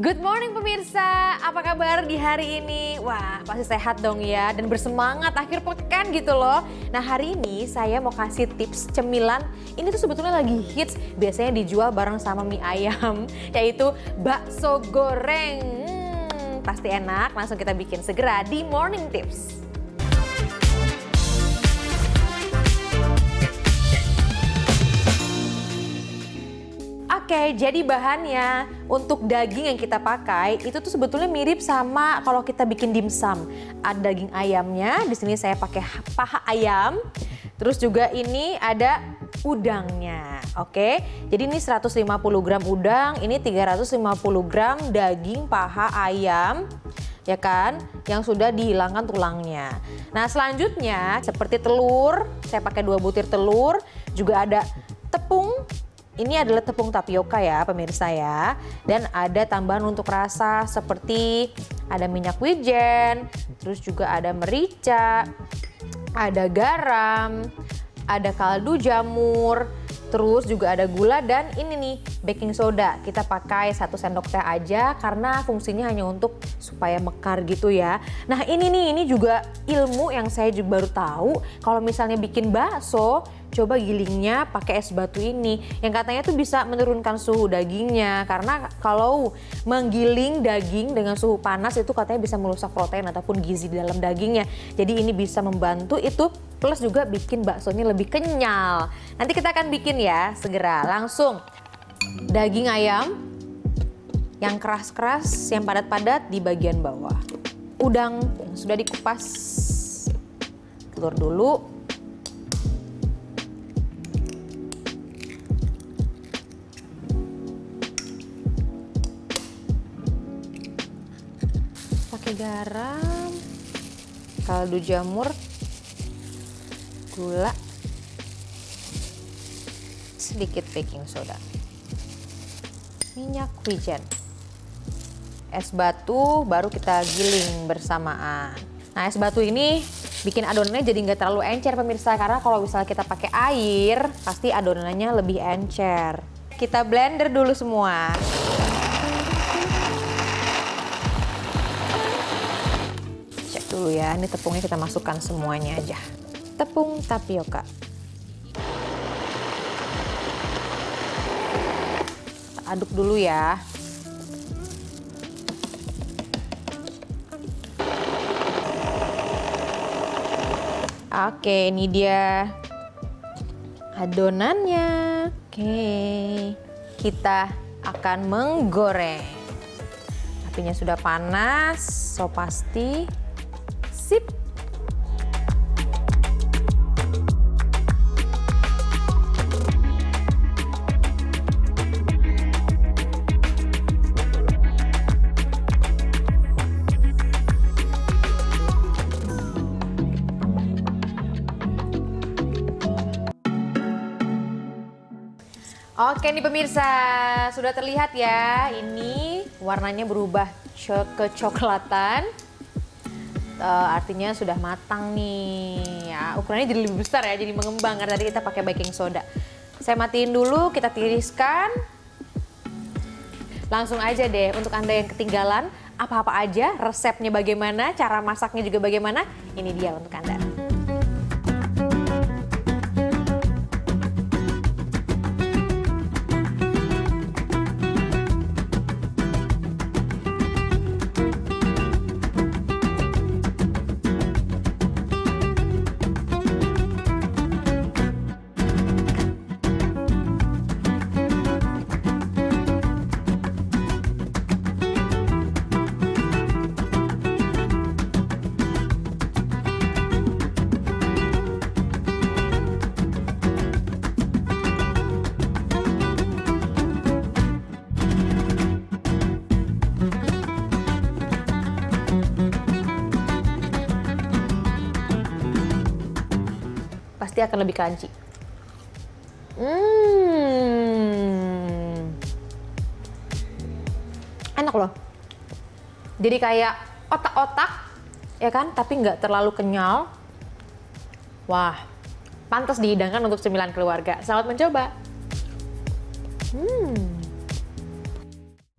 Good morning pemirsa, apa kabar di hari ini? Wah pasti sehat dong ya dan bersemangat akhir pekan gitu loh. Nah hari ini saya mau kasih tips cemilan, ini tuh sebetulnya lagi hits, biasanya dijual bareng sama mie ayam, yaitu bakso goreng. Hmm, pasti enak, langsung kita bikin segera di Morning Tips. Oke, jadi bahannya untuk daging yang kita pakai itu tuh sebetulnya mirip sama kalau kita bikin dimsum. Ada daging ayamnya, di sini saya pakai paha ayam. Terus juga ini ada udangnya. Oke. Jadi ini 150 gram udang, ini 350 gram daging paha ayam ya kan yang sudah dihilangkan tulangnya. Nah, selanjutnya seperti telur, saya pakai dua butir telur, juga ada tepung ini adalah tepung tapioka ya pemirsa ya. Dan ada tambahan untuk rasa seperti ada minyak wijen, terus juga ada merica, ada garam, ada kaldu jamur, Terus juga ada gula dan ini nih baking soda. Kita pakai satu sendok teh aja karena fungsinya hanya untuk supaya mekar gitu ya. Nah ini nih ini juga ilmu yang saya baru tahu kalau misalnya bikin bakso coba gilingnya pakai es batu ini yang katanya tuh bisa menurunkan suhu dagingnya. Karena kalau menggiling daging dengan suhu panas itu katanya bisa merusak protein ataupun gizi di dalam dagingnya. Jadi ini bisa membantu itu plus juga bikin baksonya lebih kenyal. Nanti kita akan bikin ya segera. Langsung. Daging ayam yang keras-keras yang padat-padat di bagian bawah. Udang yang sudah dikupas. Telur dulu garam, kaldu jamur, gula, sedikit baking soda, minyak wijen, es batu baru kita giling bersamaan. Nah es batu ini bikin adonannya jadi nggak terlalu encer pemirsa karena kalau misalnya kita pakai air pasti adonannya lebih encer. Kita blender dulu semua. Dulu ya. Ini tepungnya kita masukkan semuanya aja. Tepung tapioka. Aduk dulu ya. Oke, ini dia adonannya. Oke, kita akan menggoreng. Apinya sudah panas, so pasti Sip. Oke nih pemirsa, sudah terlihat ya, ini warnanya berubah kecoklatan uh, artinya sudah matang nih. Ya ukurannya jadi lebih besar ya jadi mengembang. Karena tadi kita pakai baking soda. Saya matiin dulu kita tiriskan. Langsung aja deh untuk anda yang ketinggalan apa-apa aja resepnya bagaimana cara masaknya juga bagaimana ini dia untuk anda pasti akan lebih crunchy. Hmm. Enak loh. Jadi kayak otak-otak, ya kan? Tapi nggak terlalu kenyal. Wah, pantas dihidangkan untuk cemilan keluarga. Selamat mencoba. Hmm.